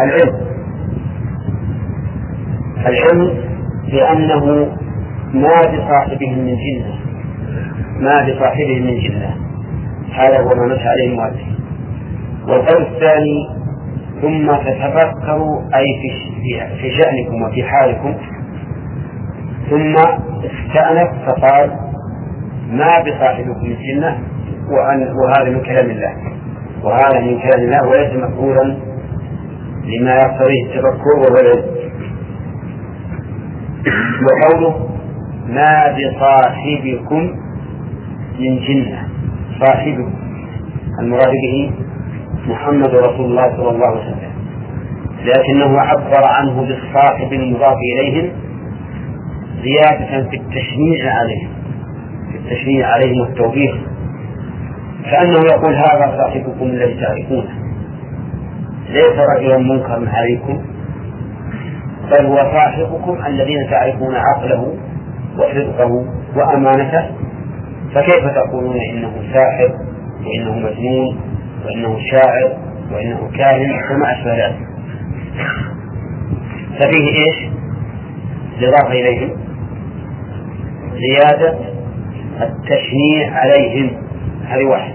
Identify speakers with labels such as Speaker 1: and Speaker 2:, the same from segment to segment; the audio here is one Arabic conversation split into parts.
Speaker 1: العلم. العلم بأنه ما بصاحبه من جنة. ما بصاحبه من جنة. هذا هو ما مشى عليه المؤلف. والقول الثاني ثم تتفكروا أي في في شأنكم وفي حالكم. ثم استأنف فقال ما بصاحبكم من جنة وهذا من كلام الله. وهذا من كلام الله وليس مفعولا لما يقتضيه التفكر وهو وقوله ما بصاحبكم من جنة. صاحبكم. المراد به محمد رسول الله صلى الله عليه وسلم. لكنه عبر عنه بالصاحب المضاف إليهم زيادة في التشنيع عليهم في التشنيع عليهم والتوبيخ كأنه يقول هذا صاحبكم الذي تعرفونه. ليس رجلا منكرا عليكم بل هو صاحبكم الذين تعرفون عقله وصدقه وأمانته. فكيف تقولون إنه ساحر وإنه مجنون وإنه شاعر وإنه كاهن وما أشبه ذلك؟ ففيه إيش؟ الإضافة إليهم. زيادة التشنيع عليهم. هذه واحدة.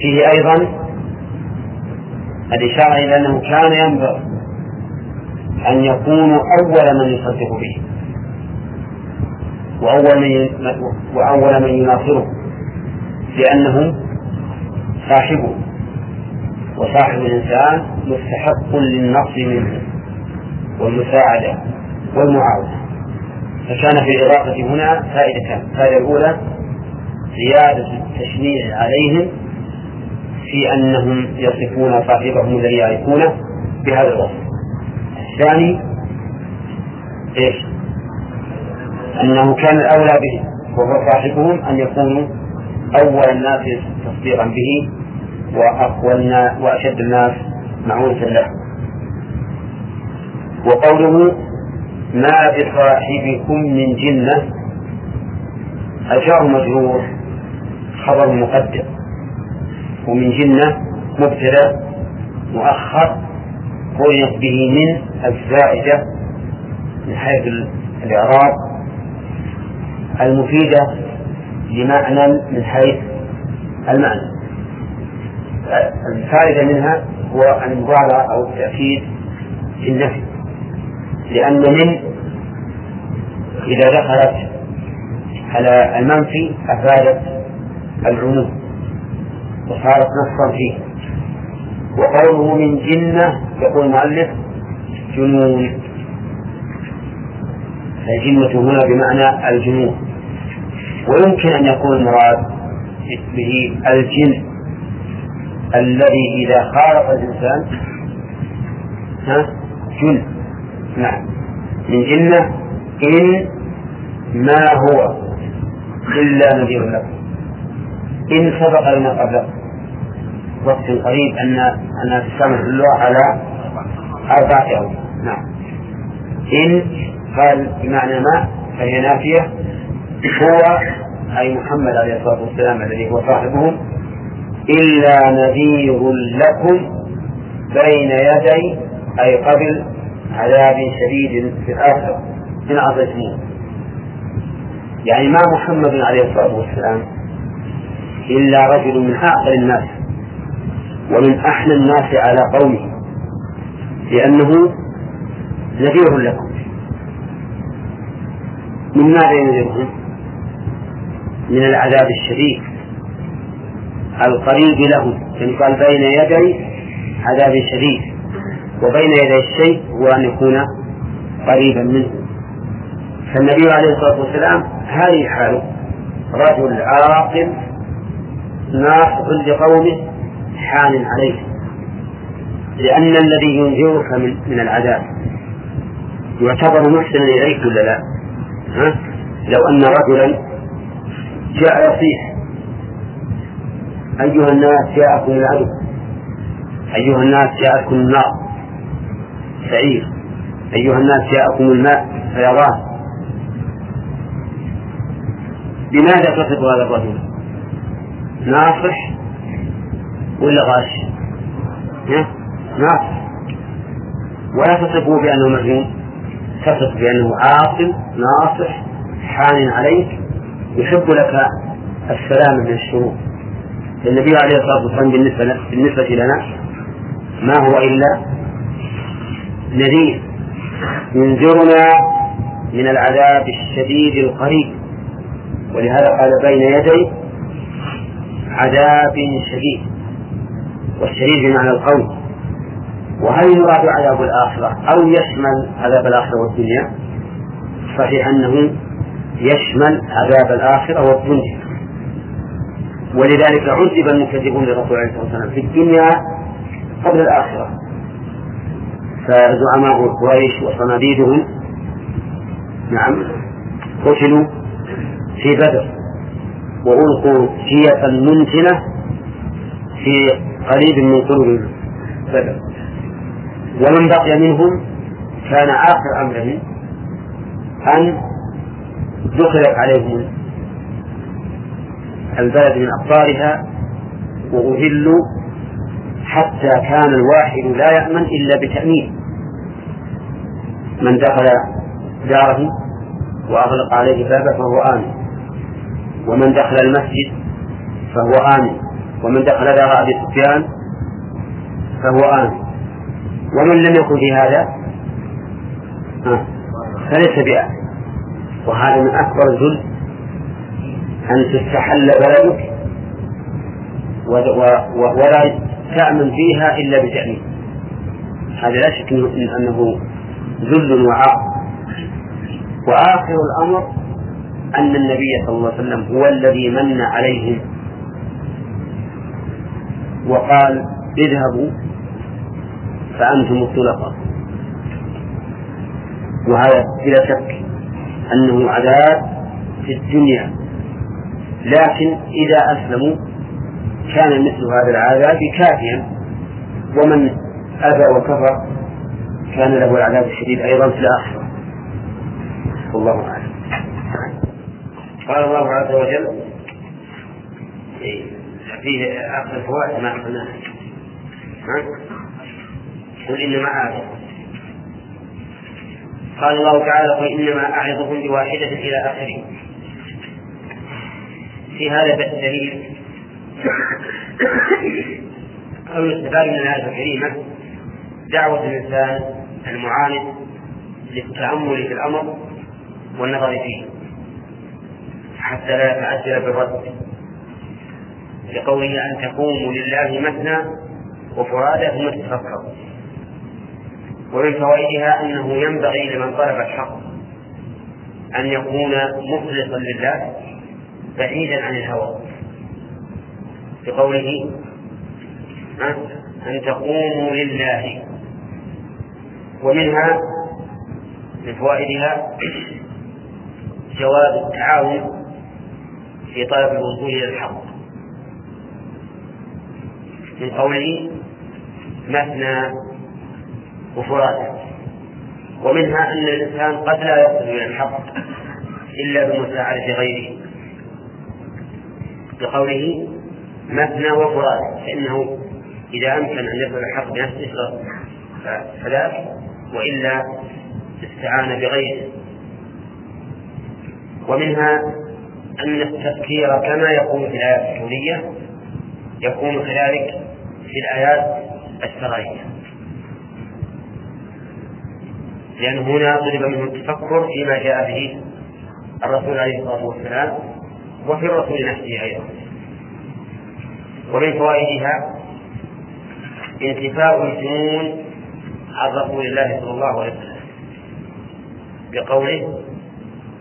Speaker 1: فيه أيضا الإشارة إلى أنه كان ينبغي أن يكونوا أول من يصدق به وأول من وأول من يناصره لأنه صاحبه وصاحب الإنسان مستحق للنصر منه والمساعدة والمعاونة. فكان في الإضافة هنا فائدتان الفائدة الأولى زيادة التشنيع عليهم في أنهم يصفون صاحبهم الذي يعرفونه بهذا الوصف. الثاني إيش؟ أنه كان الأولى به وهو صاحبهم أن يكونوا أول الناس تصديقا به وأقوى وأشد الناس معونة له. وقوله ما بصاحبكم من جنة أجار مجرور خبر مقدم. ومن جنة مبتدأ مؤخر قرنت به من الزائدة من حيث الإعراب المفيدة لمعنى من حيث المعنى. الفائدة منها هو المبالغة أو التأكيد في النفي لأن من إذا دخلت على المنفي أفادت العموم وصارت نصا فيه. وقوله من جنة يقول المؤلف جنون. الجنة هنا بمعنى الجنون. ويمكن أن يكون المراد به الجن الذي إذا خالط الإنسان ها جن. نعم. من جنة إن ما هو إلا نذير لكم إن سبق لنا قبل وقت قريب أن أن اللغة على أربعة أوجه نعم. إن قال بمعنى ما فهي نافية هو أي محمد عليه الصلاة والسلام الذي هو صاحبهم إلا نذير لكم بين يدي أي قبل عذاب شديد في الآخرة إن عصيتموه يعني ما محمد عليه الصلاة والسلام إلا رجل من أعقل الناس. ومن أحلى الناس على قومه لأنه نذير لكم من ماذا ينذرهم؟ من العذاب الشديد القريب لهم يعني قال بين يدي عذاب شديد وبين يدي الشيء هو أن يكون قريبا منه فالنبي عليه الصلاة والسلام هذه حاله رجل عاقل ناصح لقومه حان عليه. لأن الذي ينذرك من, من العذاب. يعتبر محسنا إليك ولا لا؟ ها؟ لو أن رجلا جاء يصيح أيها الناس جاءكم العدو. أيها الناس جاءكم النار. سعير. أيها الناس جاءكم الماء. فيضان لماذا تصف هذا الرجل؟ ناصح ولا غاش؟ ناصح ولا تصفه بأنه مجنون. تصف بأنه عاقل ناصح حان عليك يحب لك السلام من الشرور. النبي عليه الصلاة والسلام بالنسبة, بالنسبة لنا ما هو إلا نذير ينذرنا من العذاب الشديد القريب. ولهذا قال بين يدي عذاب شديد. والشديد بمعنى القول. وهل يراد عذاب الآخرة أو يشمل عذاب الآخرة والدنيا؟ صحيح أنه يشمل عذاب الآخرة والدنيا. ولذلك عذب المكذبون للرسول عليه الصلاة والسلام في الدنيا قبل الآخرة. فزعماء قريش وصناديدهم نعم قتلوا في بدر. وألقوا سيئة منتنة في قريب من قلوب بدر ومن بقي منهم كان آخر أمرهم أن دخلت عليهم البلد من أقطارها وأهلوا حتى كان الواحد لا يأمن إلا بتأمين. من دخل داره وأغلق عليه بابه فهو آمن. ومن دخل المسجد فهو آمن. ومن دخل دار أبي سفيان فهو آمن. ومن لم يكن في هذا؟ فليس بآمن. وهذا من أكبر الذل أن تستحل بلدك ولا تأمن فيها إلا بتأمين. هذا لا شك أنه ذل وعار وآخر الأمر أن النبي صلى الله عليه وسلم هو الذي من عليهم وقال اذهبوا فأنتم الطلقاء وهذا بلا شك أنه عذاب في الدنيا. لكن إذا أسلموا كان مثل هذا العذاب كافيا. ومن أبى وكفر كان له العذاب الشديد أيضا في الآخرة. والله أعلم. قال الله عز وجل فيه آخر الفوائد ما أخذناها قل إنما أعظكم قال الله تعالى قل إنما أعظكم بواحدة إلى آخره. في هذا دليل. أو يستفاد من الآية الكريمة دعوة الإنسان المعاند للتأمل في الأمر والنظر فيه حتى لا يتعجل بالرد. لقوله أن تقوموا لله مثنى وفرادى ثم تتفكروا ومن فوائدها أنه ينبغي لمن طلب الحق أن يكون مخلصا لله بعيدا عن الهوى. بقوله أن تقوموا لله. ومنها من فوائدها جواز التعاون في طلب الوصول إلى الحق. من قوله مثنى وفرادى ومنها أن الإنسان قد لا يصل إلى الحق إلا بمساعدة غيره. بقوله مثنى وفرادى فإنه إذا أمكن أن يصل الحق بنفسه فذاك وإلا استعان بغيره. ومنها أن التفكير كما يكون في الآيات الكونية يكون كذلك في الآيات الشرعية لأن هنا طلب منه التفكر فيما جاء به الرسول عليه الصلاة والسلام وفي الرسول نفسه أيضا. ومن فوائدها انتفاء الجنون عن رسول الله صلى الله عليه وسلم. بقوله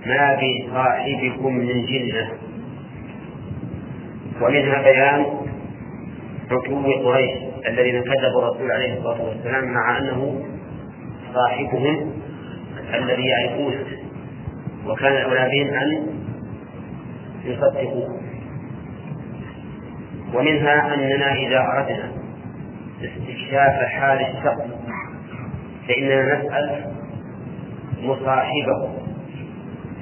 Speaker 1: ما بصاحبكم من جنة. ومنها بيان عتو قريش الذين كذبوا الرسول عليه الصلاة والسلام مع أنه صاحبهم الذي يعرفونه وكان الأولى بهم أن يصدقوه. ومنها أننا إذا أردنا استكشاف حال الشخص فإننا نسأل مصاحبه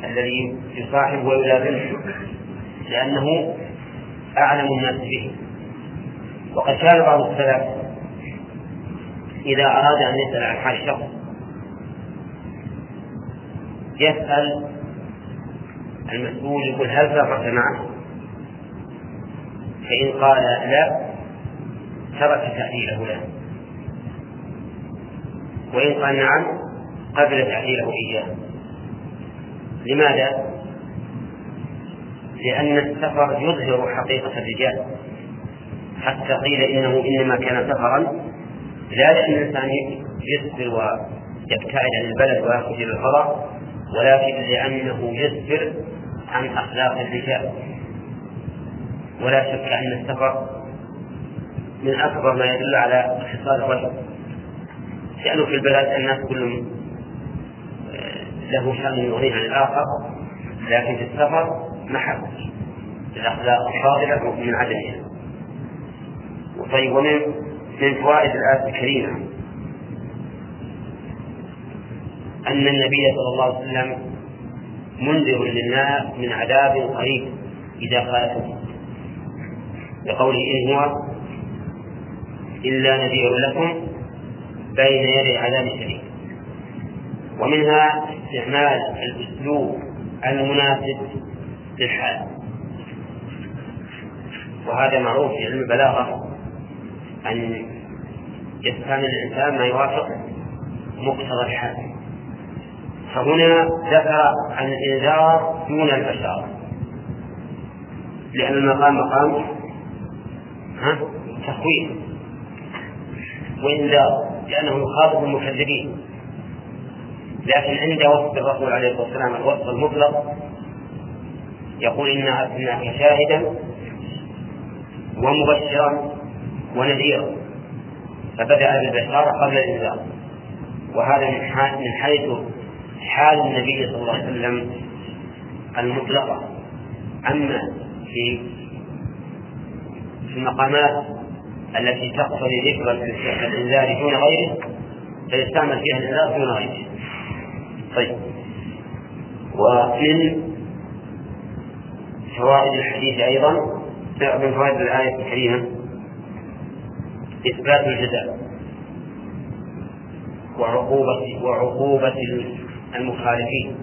Speaker 1: الذي يصاحب ويلازمه لأنه أعلم الناس به. وقد كان بعض السلف إذا أراد أن يسأل عن حال شخص يسأل المسؤول يقول هل سافرت معه؟ فإن قال لا ترك تأهيله له وإن قال نعم قبل تأهيله إياه لماذا؟ لأن السفر يظهر حقيقة الرجال حتى قيل إنه إنما كان سفرا. لا لأن الإنسان يسفر ويبتعد عن البلد ويخرج إلى الفضاء ولكن لأنه يسفر عن أخلاق الرجال. ولا شك أن السفر من أكبر ما يدل على خصال الرجل. لأنه في البلد الناس كلهم آه، له شأن يغنيه عن الآخر. لكن في السفر محل الأخلاق الفاضلة من عدمها. طيب ومن من فوائد الآية الكريمة. أن النبي صلى الله عليه وسلم منذر للناس من عذاب قريب إذا خالفوا لقوله إن هو إلا نذير لكم بين يدي عذاب شديد. ومنها استعمال الأسلوب المناسب للحال. وهذا معروف في علم البلاغة. أن يستعمل الإنسان ما يوافق مقتضى الحال. فهنا ذكر عن الإنذار دون البشارة. لأن المقام مقام تخويف. وإنذار لأنه يخاطب المكذبين. لكن عند وصف الرسول عليه الصلاة والسلام الوصف المطلق يقول إنا أرسلناك شاهدا ومبشرا ونذيرا فبدأ بالبشارة قبل الإنذار. وهذا من حيث حال النبي صلى الله عليه وسلم المطلقة. أما في في المقامات التي تقتضي ذكر الإنذار دون غيره فيستعمل فيها الإنذار دون غيره. طيب. ومن فوائد الحديث أيضا من فوائد الآية الكريمة إثبات الجزاء وعقوبة وعقوبة المخالفين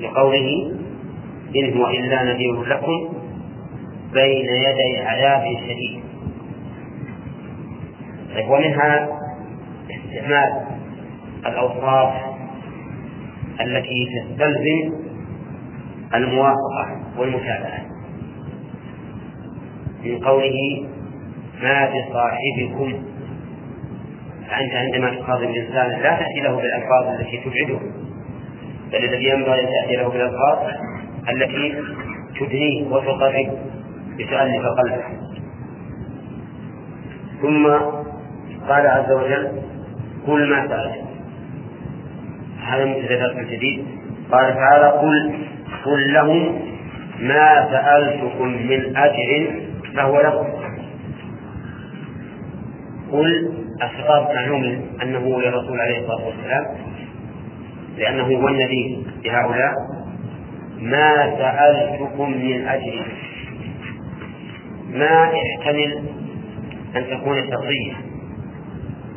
Speaker 1: لقوله إن هو إلا نذير لكم بين يدي عذاب شديد. طيب ومنها استعمال الأوصاف التي تستلزم الموافقة والمتابعة من قوله ما بصاحبكم فأنت عندما تخاطب الإنسان لا تأتي له بالألفاظ التي تبعده بل الذي ينبغي أن تأتي له بالألفاظ التي تدنيه وتقرب لتؤلف قلبه. ثم قال عز وجل قل ما سألت هذا مبتدا جديد قال تعالى قل قل لهم ما سألتكم من أجر فهو لكم قل الخطاب معلوم أنه للرسول عليه الصلاة والسلام لأنه هو النبي لهؤلاء ما سألتكم من أجر. ما يحتمل أن تكون شرطية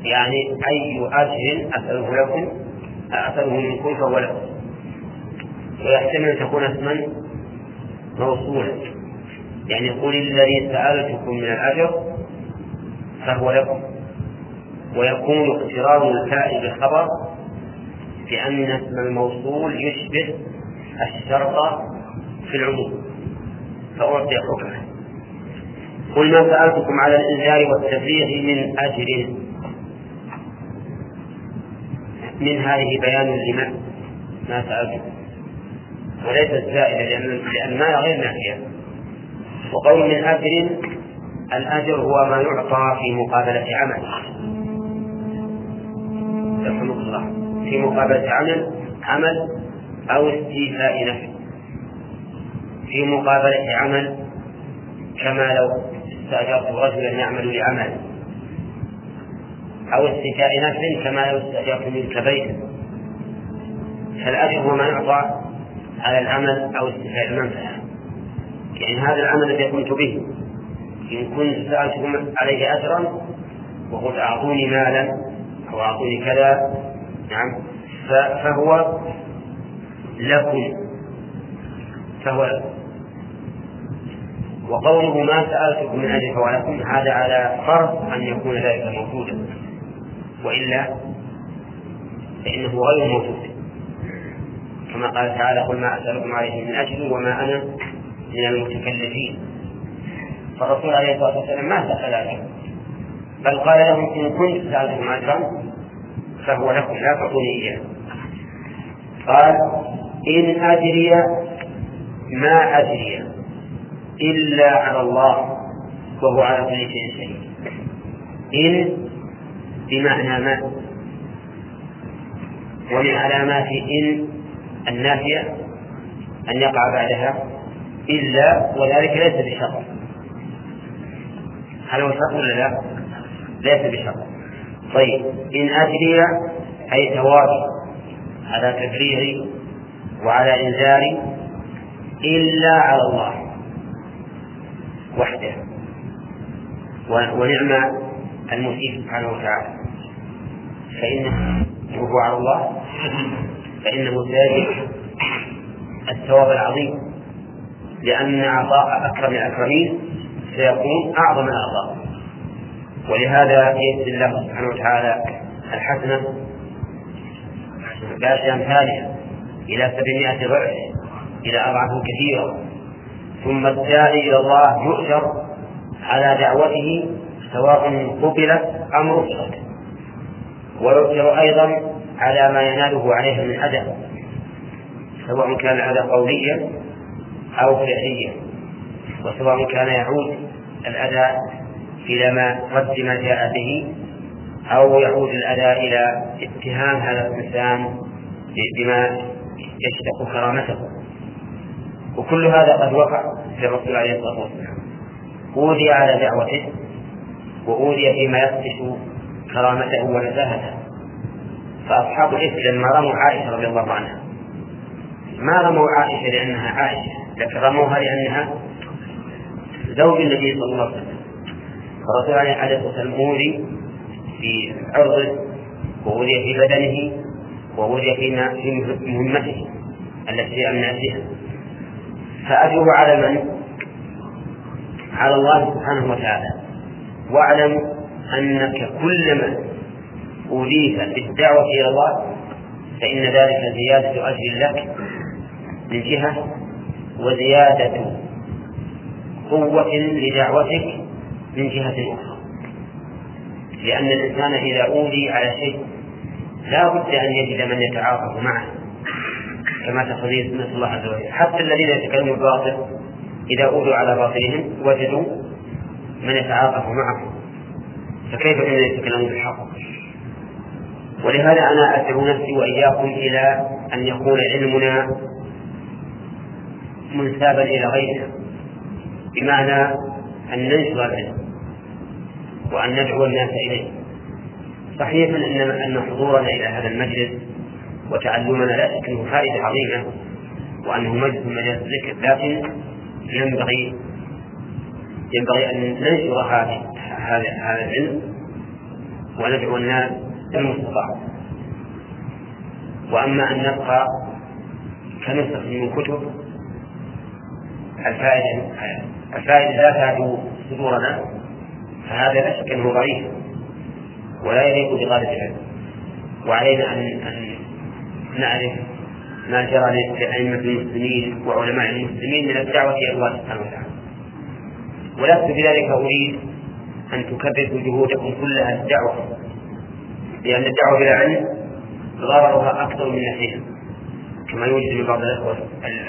Speaker 1: يعني أي أجر أسأله لكم أسأله منكم فهو لكم. ويحتمل أن تكون اسما موصولا. يعني قل الذي سألتكم من الأجر فهو لكم ويكون اقتران الفاء بالخبر بأن اسم الموصول يشبه الشرط في العموم. فأعطي حكمه. قل ما سألتكم على الإنذار والتبليغ من أجر من هذه بيان لما ما سألتكم. وليست زائدة لأن لأن ما غير نافية وقول من أجر الأجر هو ما يعطى في مقابلة عمل. الله. في مقابلة عمل عمل أو استيفاء نفع في مقابلة عمل كما لو استأجرت رجلا يعمل لعمل. أو استيفاء نفع كما لو استأجرت منك بيتا فالأجر هو ما يعطى على العمل أو استيفاء المنفعة. يعني هذا العمل الذي قمت به. إن كنت سألتكم عليه أجرا وقلت أعطوني مالا أو أعطوني كذا نعم فهو لكم فهو لكم. وقوله ما سألتكم من أجل فولكم هذا على فرض أن يكون ذلك موجودا وإلا فإنه غير موجود. كما قال تعالى قل ما أسألكم عليه من أجل وما أنا من المتكلفين. فالرسول عليه الصلاة والسلام ما سأل عنه بل قال لهم إن كنت سألتكم أجرا فهو لكم لا تعطوني إياه. قال إن أجري ما أجري إلا على الله وهو على كل شيء شهيد. إن بمعنى ما؟ ومن علامات إن النافية أن يقع بعدها إلا وذلك ليس بشرط. هل هو شرط ولا لا؟ ليس بشرط. طيب إن أجري أي ثوابي على تفريغي وعلى إنذاري إلا على الله وحده. ونعم المسيء سبحانه وتعالى. فإنه على الله فإنه سيجد الثواب العظيم لأن عطاء أكرم الأكرمين سيكون أعظم الأعضاء ولهذا يجزي الله سبحانه وتعالى الحسنة بعشر أمثالها إلى سبعمائة ضعف إلى أضعاف كثيرة. ثم الداعي إلى الله يؤجر على دعوته سواء قبلت أم رفضت ويؤجر أيضا على ما يناله عليه من أذى سواء كان الأذى قوليا أو فعليا وسواء كان يعود الأذى إلى ما رد ما جاء به أو يعود الأذى إلى اتهام هذا الإنسان بما يشتق كرامته. وكل هذا قد وقع للرسول عليه الصلاة والسلام. أوذي على دعوته وأوذي فيما يخدش كرامته ونزاهته. فأصحاب الإفك لما رموا عائشة رضي الله عنها ما رموا عائشة لأنها عائشة لكن رموها لأنها زوج النبي صلى الله عليه وسلم. الرسول عليه الصلاة والسلام في عرضه وأوذي في بدنه وأوذي في مهمته التي أمنع بها. فأجره على من؟ على الله سبحانه وتعالى. واعلم أنك كلما أوذيت بالدعوة إلى الله فإن ذلك زيادة أجر لك من جهة وزيادة قوة لدعوتك من جهة أخرى. لأن الإنسان إذا أوذي على شيء لا بد أن يجد من يتعاطف معه. كما تقضي سنة الله عز وجل. حتى الذين يتكلمون الباطل إذا أوذوا على باطلهم وجدوا من يتعاطف معهم. فكيف بمن يتكلمون بالحق؟ ولهذا أنا أدعو نفسي وإياكم إلى أن يكون علمنا منسابا إلى غيرنا. بمعنى أن ننشر العلم وأن ندعو الناس إليه. صحيح أن أن حضورنا إلى هذا المجلس وتعلمنا لا شك أنه فائدة عظيمة وأنه مجلس مجالس الذكر لكن ينبغي ينبغي أن ننشر هذا هذا العلم وندعو الناس المستطاع وأما أن نبقى كنسخ من كتب الفائدة الفائدة لا تعدو صدورنا فهذا لا شك أنه ضعيف ولا يليق بطالب العلم. وعلينا أن أن نعرف ما جرى لأئمة المسلمين وعلماء المسلمين من الدعوة إلى الله سبحانه وتعالى. ولست بذلك أريد أن تكبروا جهودكم كلها الدعوة لأن الدعوة بلا علم ضررها أكثر من نفعها كما يوجد من بعض الأخوة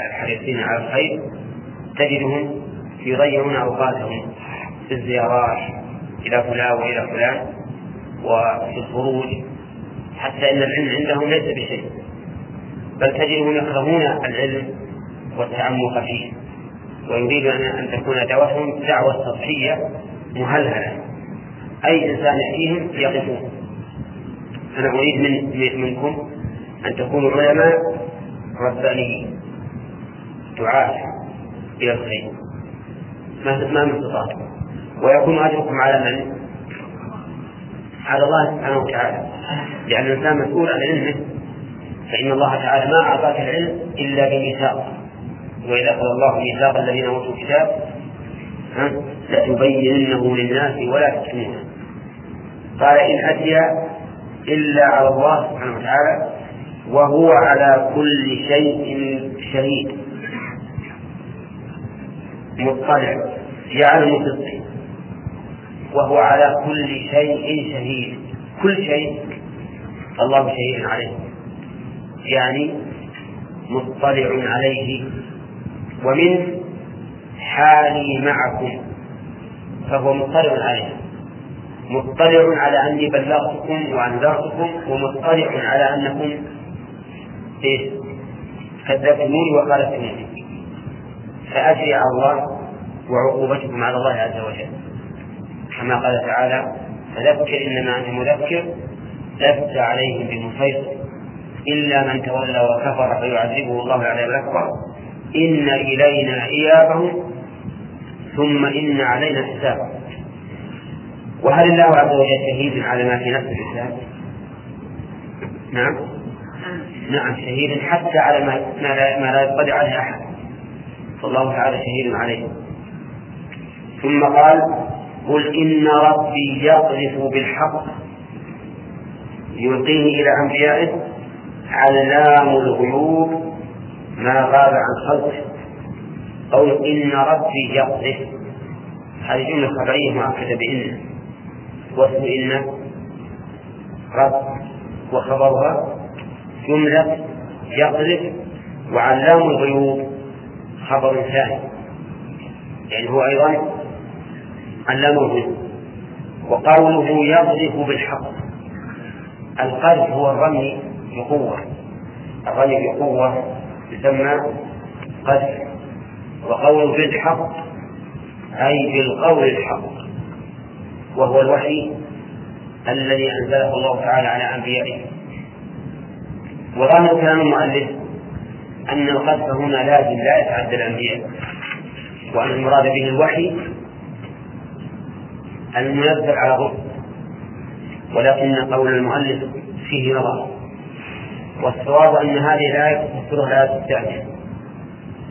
Speaker 1: الحريصين على الخير تجدهم يضيعون أوقاتهم في الزيارات إلى فلان وإلى فلان وفي الخروج حتى إن العلم عندهم ليس بشيء. بل تجدهم يكرهون العلم والتعمق فيه ويريدون أن تكون دعوتهم دعوة سطحية مهلهلة. أي إنسان يأتيهم يقفون. أنا أريد من منكم أن تكونوا علماء ربانيين دعاة إلى الخير. ما ما استطعتم ويكون أجركم على من؟ على الله سبحانه وتعالى. لأن الإنسان مسؤول عن علمه. فإن الله تعالى ما أعطاك العلم إلا بميثاق. وإذا أخذ الله ميثاق الذين أوتوا الكتاب لتبيننه للناس ولا تكتمونه قال إن أتي إلا على الله سبحانه وتعالى وهو على كل شيء شهيد. مطلع يعلم في وهو على كل شيء شهيد. كل شيء الله شهيد عليه. يعني مطلع عليه. ومن حالي معكم. فهو مطلع عليه. مطلع على أني بلغتكم وأنذرتكم ومطلع على أنكم؟ كذبتموني وخالفتموني فأجري الله وعقوبتكم على الله عز وجل. كما قال تعالى فذكر إنما أنت مذكر لست عليهم بمسيطر إلا من تولى وكفر فيعذبه الله العذاب الأكبر. إن إلينا إيابهم ثم إن علينا حسابهم. وهل الله عز وجل شهيد على ما في نفس الإنسان؟ نعم. نعم. شهيد حتى على ما ما لا يطلع عليه أحد. فالله تعالى شهيد عليه. ثم قال قل إن ربي يقذف بالحق يلقيه إلى أنبيائه علام الغيوب ما غاب عن خلقه. قول إن ربي يقذف. هذه جملة خبرية مؤكدة بإن. واسم إن رب وخبرها جملة يقذف وعلام الغيوب خبر ثاني يعني هو أيضا الغيوب وقوله يقذف بالحق. القذف هو الرمي بقوة. الرمي بقوة يسمى قذف. وقوله بالحق أي بالقول الحق. وهو الوحي الذي أنزله الله تعالى على أنبيائه. وظاهر كلام المؤلف أن القذف هنا لازم لا يتعدى الأنبياء. وأن المراد به الوحي المنزل على الرسل ولكن قول المؤلف فيه نظر. والصواب أن هذه الآية تفسرها الآية الثانية.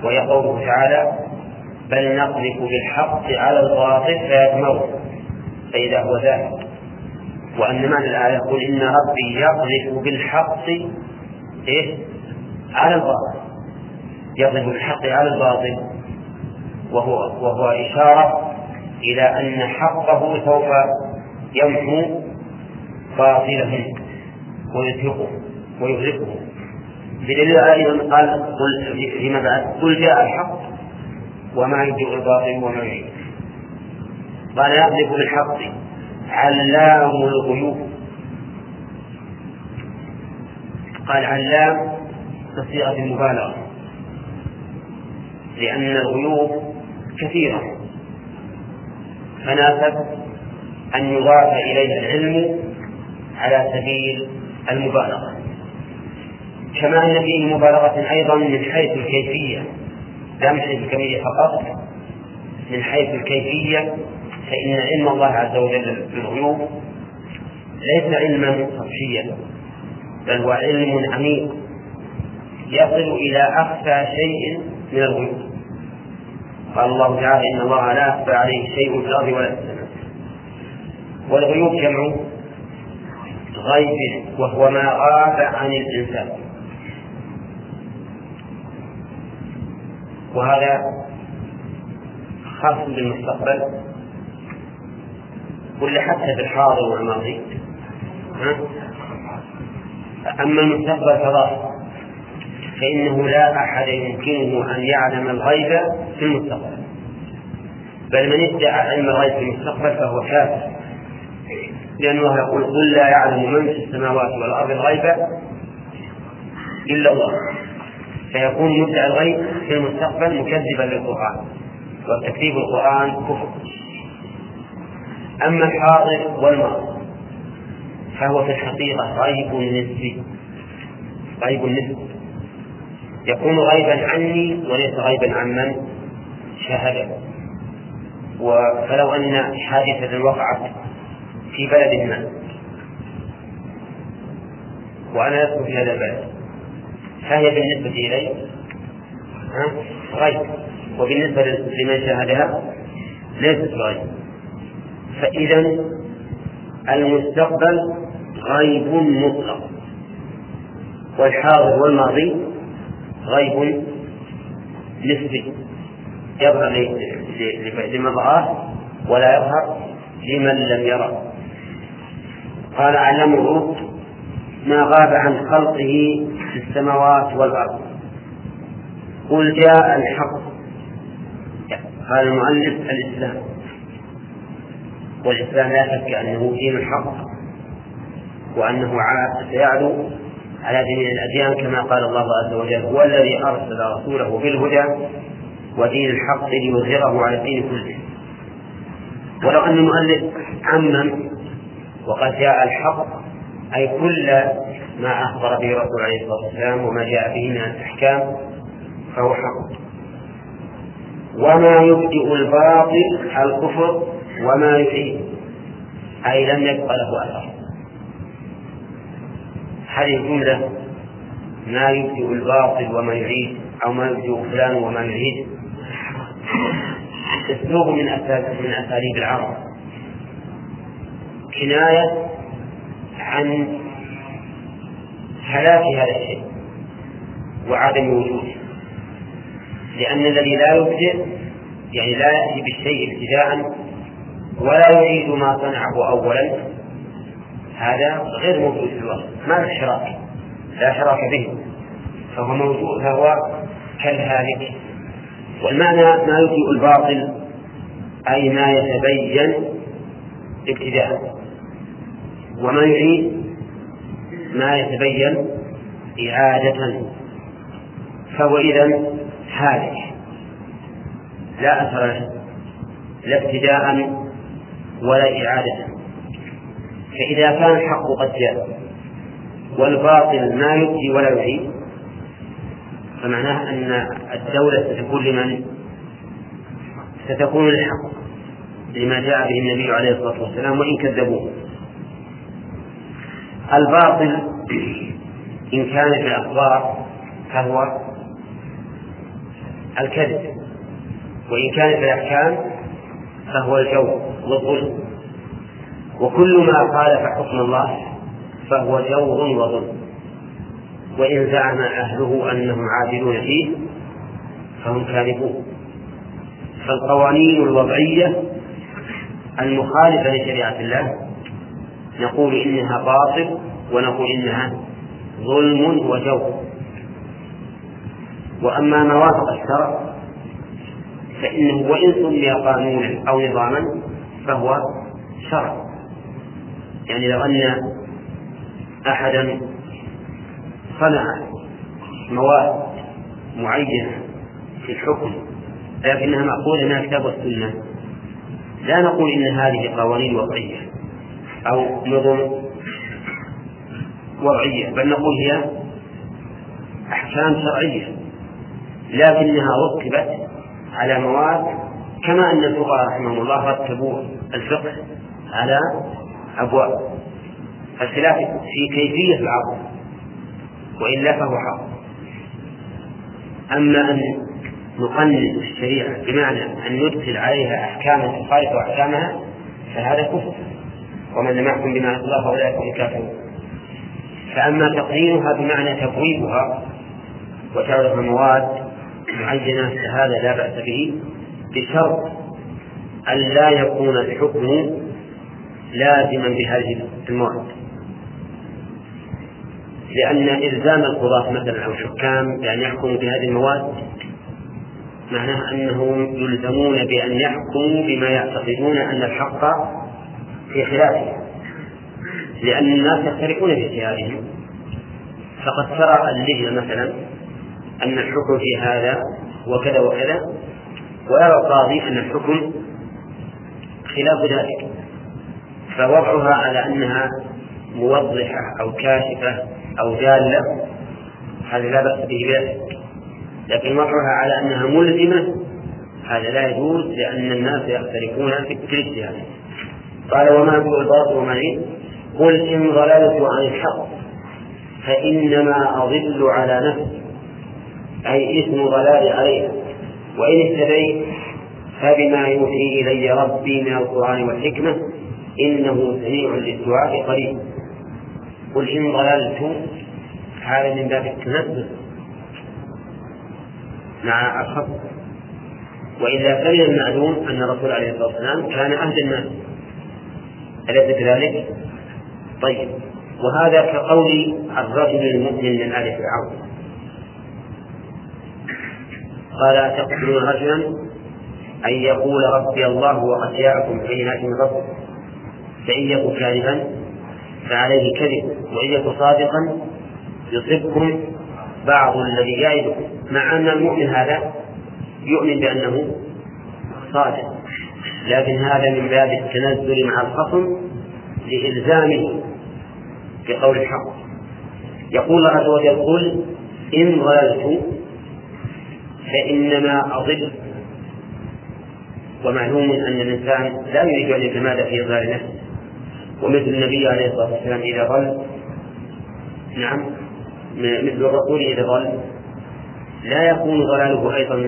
Speaker 1: وهي قوله تعالى بل نقذف بالحق على الباطل فيدمغه فإذا هو ذاهب. وأن معنى الآية يقول إن ربي يقذف بالحق إيه؟ على الباطل يقذف بالحق على الباطل وهو وهو إشارة إلى أن حقه سوف يمحو باطله ويتركه ويغرقه. بدليل أيضا قال قل فيما بعد قل جاء الحق وما يجيء الباطل وما يعيد قال يقذف بالحق علام الغيوب. قال علام بصيغة المبالغة لأن الغيوب كثيرة. فناسب أن يضاف إليها العلم على سبيل المبالغة. كما أن فيه مبالغة أيضا من حيث الكيفية. لا من حيث الكمية فقط من حيث الكيفية فإن علم الله عز وجل بالغيوب ليس علما سطحيا بل هو علم عميق يصل إلى أخفى شيء من الغيوب. قال الله تعالى إن الله لا يخفى عليه شيء في الأرض ولا في السماء. والغيوب جمع غيب وهو ما غاب عن الإنسان. وهذا خاص بالمستقبل. ولا حتى بالحاضر والماضي. أما المستقبل فظاهر فإنه لا أحد يمكنه أن يعلم الغيب في المستقبل. بل من ادعى علم الغيب في المستقبل فهو كافر. لأن الله يقول قل لا يعلم من في السماوات والأرض الغيب إلا الله. فيكون مدعي الغيب في المستقبل مكذبا للقرآن وتكذيب القرآن كفر. أما الحاضر والماضي فهو في الحقيقة غيب نسبي. غيب نسبي. يكون غيبا عني وليس غيبا عن من؟ شاهده فلو أن حادثة وقعت في بلد ما وأنا أسكن في هذا البلد. فهي بالنسبة إلي غيب. وبالنسبة لمن شاهدها ليست غيب. فإذا المستقبل غيب مطلق. والحاضر والماضي غيب نسبي. يظهر لمن رآه ولا يظهر لمن لم يره. قال أعلمه ما غاب عن خلقه في السماوات والأرض. قل جاء الحق. قال المؤلف الإسلام. والإسلام لا شك أنه دين الحق وأنه سيعلو على جميع الأديان كما قال الله عز وجل هو الذي أرسل رسوله بالهدى ودين الحق ليظهره على الدين كله. ولو أن المؤلف عمم وقد جاء الحق أي كل ما أخبر به الرسول عليه الصلاة والسلام وما جاء به من الأحكام فهو حق. وما يبدئ الباطل الكفر وما يعيد أي لم يبق له أثر. هذه الجملة ما يبدئ الباطل وما يعيد أو ما يبدئ فلان وما يعيد اسلوب من من أساليب العرب. كناية عن هلاك هذا الشيء وعدم وجوده. لأن الذي لا يبدئ يعني لا يأتي بالشيء ابتداء ولا يعيد ما صنعه أولا هذا غير موجود في الوصف. ما له شراك لا شراك به. فهو موجود فهو كالهالك. والمعنى ما يبدئ الباطل أي ما يتبين ابتداء. وما يعيد ما يتبين إعادة. فهو إذا هالك لا أثر له لا ابتداء ولا إعادة. فإذا كان الحق قد جاء والباطل ما يبدي ولا يعيد فمعناه أن الدولة ستكون لمن؟ ستكون للحق لما جاء به النبي عليه الصلاة والسلام وإن كذبوه. الباطل إن كان في الأخبار فهو الكذب وإن كان في الأحكام فهو الجور والظلم. وكل ما خالف حكم الله فهو جور وظلم. وإن زعم أهله أنهم عادلون فيه فهم كاذبون. فالقوانين الوضعية المخالفة لشريعة الله نقول إنها باطل ونقول إنها ظلم وجور. وأما ما وافق الشرع فإنه وإن سمي قانونا أو نظاما فهو شرع. يعني لو أن أحدا صنع مواد معينة في الحكم لكنها مأخوذة من الكتاب والسنة. لا نقول إن هذه قوانين وضعية أو نظم وضعية بل نقول هي أحكام شرعية لكنها رتبت على مواد كما أن الفقهاء رحمهم الله رتبوا الفقه على أبواب. الخلاف في كيفية العرض وإلا فهو حق أما أن نقنن الشريعة بمعنى أن ندخل عليها أحكاما تخالف أحكامها فهذا كفر. ومن لم يحكم بما أنزل الله فأولئك هم الكافرون فأما تقنينها بمعنى تبويبها وتعرف مواد معينة فهذا لا بأس به بشرط أن لا يكون الحكم لازما بهذه المواد. لأن إلزام القضاة مثلا أو الحكام بأن يحكموا بهذه المواد معناه أنهم يلزمون بأن يحكموا بما يعتقدون أن الحق في خلافه. لأن الناس يختلفون في اجتهادهم فقد ترى اللجنة مثلا أن الحكم في هذا وكذا وكذا ويرى القاضي أن الحكم خلاف ذلك. فوضعها على أنها موضحة أو كاشفة أو دالة هذا لا بأس به بذلك. لكن وضعها على أنها ملزمة هذا لا يجوز لأن الناس يختلفون في الاجتهاد قال وما هو الباطل وما قل إن ضللت عن الحق فإنما أضل على نفسي أي اسم ضلالي عليها. وإن اهتديت فبما يوحي إلي ربي من القرآن والحكمة إنه سميع للدعاء قريب. قل إن ضللت هذا من باب التنزل مع الخط. وإلا فمن المعلوم أن الرسول عليه الصلاة والسلام كان أهل الناس. أليس كذلك؟ طيب. وهذا كقول الرجل المؤمن من آل فرعون. قال تقتلون رجلا؟ أن يقول ربي الله وقد جاءكم بينات من ربكم. فإن يكن كاذبا فعليه كذب وإن يكن صادقا يصبكم بعض الذي يعدكم. مع أن المؤمن هذا يؤمن بأنه صادق لكن هذا من باب التنزل مع الخصم لإلزامه بقول الحق. يقول الله عز وجل قل إن ضللت فإنما أضل. ومعلوم أن الإنسان لا يريد أن يتمادى في إضلال نفسه. ومثل النبي عليه الصلاة والسلام إذا ضل نعم. مثل الرسول إذا ضل لا يكون ضلاله أيضا